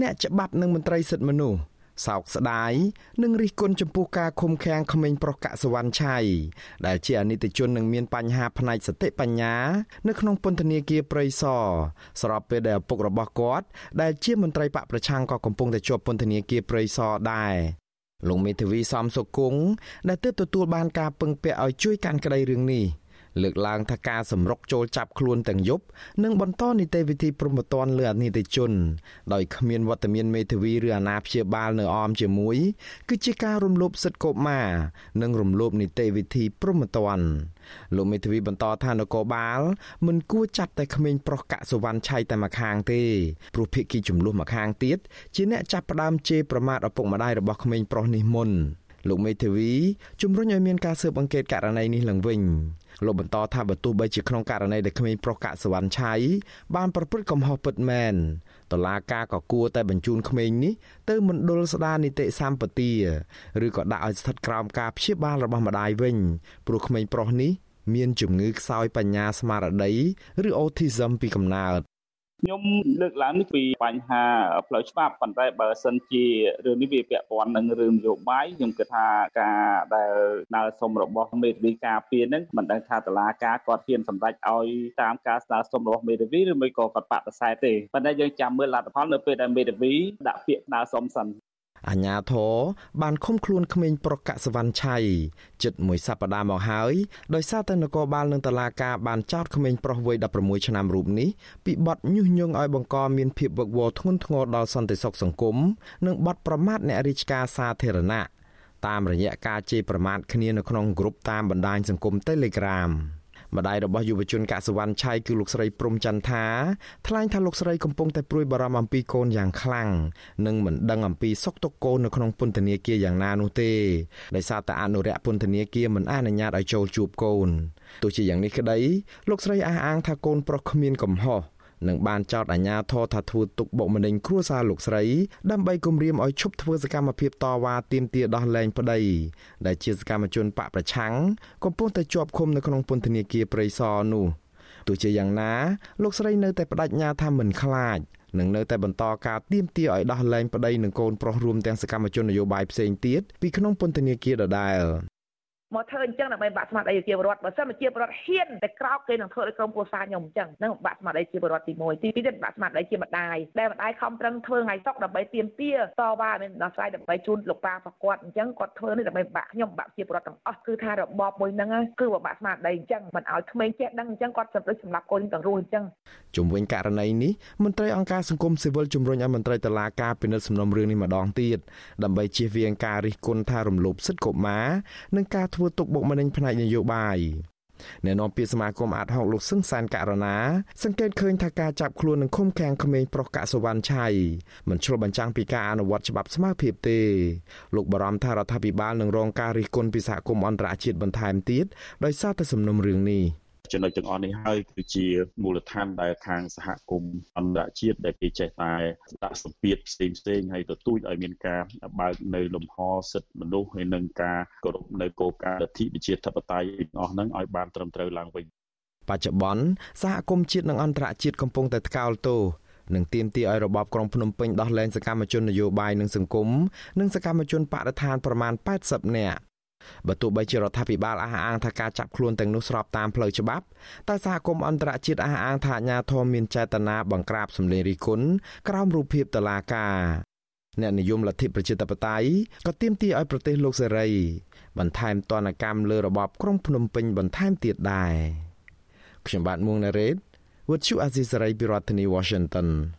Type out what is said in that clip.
អ្នកច្បាប់និងមន្ត្រីសិទ្ធិមនុស្សសោកស្ដាយនិងរិះគន់ចំពោះការឃុំឃាំងក្មេងប្រុសកសវណ្ណឆៃដែលជាអនិច្ចជននឹងមានបញ្ហាផ្នែកសតិបញ្ញា នៅក្នុងពន្ធនាគារព្រៃសរស្របពេលដែលឪពុករបស់គាត់ដែលជាមន្ត្រីបកប្រឆាំងក៏កំពុងតែជាប់ពន្ធនាគារព្រៃសរដែរលោកមេធាវីសំសុគង្គដែលទើបទទួលបានការពឹងពាក់ឲ្យជួយកាន់ក្តីរឿងនេះ លើកឡើងថាការសម្រុកចូលចាប់ខ្លួនទាំងយប់និងបន្តនីតិវិធីព្រហ្មទណ្ឌលើអនិច្ចជន ដោយគ្មានវត្តមានមេធាវីឬអាណាព្យាបាលនៅអមជាមួយគឺជាការរំលោភសិទ្ធិកុមារនិងរំលោភនីតិវិធីព្រហ្មទណ្ឌលោកមេធាវីបន្តថានគរបាលមិនគួរចាប់តែក្មេងប្រុសកសវណ្ណឆៃតែម្ខាងទេព្រោះភាគីចំនួនម្ខាងទៀតជាអ្នកចាប់ផ្ដើមជេរប្រមាថឪពុកម្ដាយរបស់ក្មេងប្រុសនេះមុន លោកមេធាវីជំរុញឲ្យមានការស៊ើបអង្កេតករណីនេះឡើងវិញលោកបន្តថាបើទោះបីជាក្នុងករណីដែលក្មេងប្រុសកសវណ្ណឆៃបានប្រព្រឹត្តកំហុសពិតមែនតឡាការក៏គួរតែបញ្ជូនក្មេងនេះទៅមណ្ឌលស្ដារនីតិសម្បទាឬក៏ដាក់ឲ្យស្ថិតក្រោមការព្យាបាលរបស់ម្ដាយវិញព្រោះក្មេងប្រុសនេះមានជំងឺខ្សោយបញ្ញាស្មារតីឬ autism ពីកំណើត ខ្ញុំលើកឡើងនេះពីបញ្ហាផ្លូវច្បាប់ប៉ុន្តែបើសិនជារឿងនេះវាពាក់ព័ន្ធនឹងរឿងនយោបាយខ្ញុំគិតថាការដែលស្នើសុំរបស់មេធាវីការពារនឹងមិនដឹងថាតឡាការគាត់ហ៊ានសម្រេចឲ្យតាមការស្នើសុំរបស់មេធាវីឬមួយក៏គាត់បដិសេធទេប៉ុន្តែយើងចាំមើលលទ្ធផលនៅពេលដែលមេធាវីដាក់ពាក្យស្នើសុំសិន អាញាធរបានឃុំខ្លួនក្មេងប្រុសកសវណ្ណឆៃជិតមួយសប្តាហ៍មកហើយដោយសារតែនគរបាលនឹងតឡាការបានចោទក្មេងប្រុសវ័យ16ឆ្នាំរូបនេះពីបទញុះញង់ឲ្យបង្កមានភាពវឹកវរធ្ងន់ធ្ងរដល់សន្តិសុខសង្គមនិងបទប្រមាថអ្នករាជការសាធារណៈតាមរយៈការជេរប្រមាថគ្នានៅក្នុងក្រុមតាមបណ្ដាញសង្គម Telegram ម្ដាយរបស់យុវជនកសវណ្ណឆៃគឺលោកស្រីព្រំចន្ទថាថ្លែងថាលោកស្រីកំពុងតែព្រួយបារម្ភអំពីកូនយ៉ាងខ្លាំងនិងមិនដឹងអំពីសុខទុក្ខកូននៅក្នុងពន្ធនាគារយ៉ាងណានោះទេដោយសារតែអនុរិយពន្ធនាគារមិនអនុញ្ញាតឲ្យចូលជួបកូនទោះជាយ៉ាងនេះក្តីលោកស្រីអះអាងថាកូនប្រុសគ្មានកំហុស និងបានចោទអាជ្ញាធរថាធ្វើទុកបុកម្នេញគ្រួសារលោកស្រីដើម្បីគំរាមឲ្យឈប់ធ្វើសកម្មភាពតវ៉ាទាមទារដោះលែងប្តីដែលជាសកម្មជនបកប្រឆាំងកំពុងតែជាប់ឃុំនៅក្នុងពន្ធនាគារព្រៃសរនោះទោះជាយ៉ាងណាលោកស្រីនៅតែបដិញ្ញាថាមិនខ្លាចនឹងនៅតែបន្តការទៀមទាឲ្យដោះលែងប្តីនិងកូនប្រុសរួមទាំងសកម្មជននយោបាយផ្សេងទៀតពីក្នុងពន្ធនាគារដដែល មកធ្វើអញ្ចឹងដើម្បីបាក់ស្មារតីជាពលរដ្ឋបើសិនជាពលរដ្ឋហ៊ានតែក្រោកគេនឹងធ្វើឲ្យក្រុមគ្រួសារខ្ញុំអញ្ចឹងនឹងបាក់ស្មារតីជាពលរដ្ឋទី1ទី2ទៀតបាក់ស្មារតីជាម្ដាយដែលម្ដាយខំប្រឹងធ្វើថ្ងៃសុកដើម្បីទៀមទាតវ៉ាមានដោះស្រាយដើម្បីជូនលោកប៉ាប្រកួតអញ្ចឹងគាត់ធ្វើនេះដើម្បីបាក់ខ្ញុំបាក់ជាពលរដ្ឋទាំងអស់គឺថារបបមួយហ្នឹងគឺបាក់ស្មារតីអញ្ចឹងមិនឲ្យក្មេងចេះដឹងអញ្ចឹងគាត់សម្រេចសម្រាប់កូនទាំងរស់អញ្ចឹងជុំវិញករណីនេះមន្ត្រីអង្គការសង្គមស៊ីវិលជំរុញឲ្យមន្ត្រីតុលាការពិនិត្យសំណុំរឿងនេះម្ដងទៀតដើម្បីជៀសវាងការរិះគន់ថារំលោភសិទ្ធិកុមារនិងការធ្វើទុកបុកម្នេញផ្នែកនយោបាយអ្នកនាំពាក្យសមាគមអាតហុកលោកសឹងសានករណាសង្កេតឃើញថាការចាប់ខ្លួននិងឃុំឃាំងក្មេងប្រុសកសវណ្ណឆៃមិនឆ្លុះបញ្ចាំងពីការអនុវត្តច្បាប់ស្មើភាពទេលោកបារម្ភថារដ្ឋាភិបាលនឹងរងការរិះគន់ពីសហគមន៍អន្តរជាតិបន្ថែមទៀតដោយសារតែសំណុំរឿងនេះ ចំណុចទាំងអស់នេះហើយគឺជាមូលដ្ឋានដែលខាងសហគមន៍អន្តរជាតិដែលគេចេះតែដាក់សម្ពាធផ្សេងផ្សេងហើយទទូចឲ្យមានការបើកនៅលំហសិទ្ធិមនុស្សហើយនឹងការគោរពនៅគោលការណ៍លទ្ធិប្រជាធិបតេយ្យទាំងអស់ហ្នឹងឲ្យបានត្រឹមត្រូវឡើងវិញបច្ចុប្បន្នសហគមន៍ជាតិនិងអន្តរជាតិកំពុងតែថ្កោលទោសនិងទាមទារឲ្យរបបក្រុងភ្នំពេញដោះលែងសកម្មជននយោបាយនិងសង្គមនិងសកម្មជនបរិស្ថានប្រមាណ80នាក់ បើទោះបីជារដ្ឋាភិបាលអះអាងថាការចាប់ខ្លួនទាំងនោះស្របតាមផ្លូវច្បាប់តែសហគមន៍អន្តរជាតិអះអាងថាអាញាធមមានចេតនាបង្ក្រាបសម្លេងរិះគន់ក្រោមរូបភាពតឡាការអ្នកនិយមលទ្ធិប្រជាធិបតេយ្យក៏ទាមទារឲ្យប្រទេសលោកសេរីបន្ថែមទណ្ឌកម្មលើរបបក្រុងភ្នំពេញបន្ថែមទៀតដែរខ្ញុំបាទមួងណារ៉េត What you Azizi Saray ពីរដ្ឋធានី Washington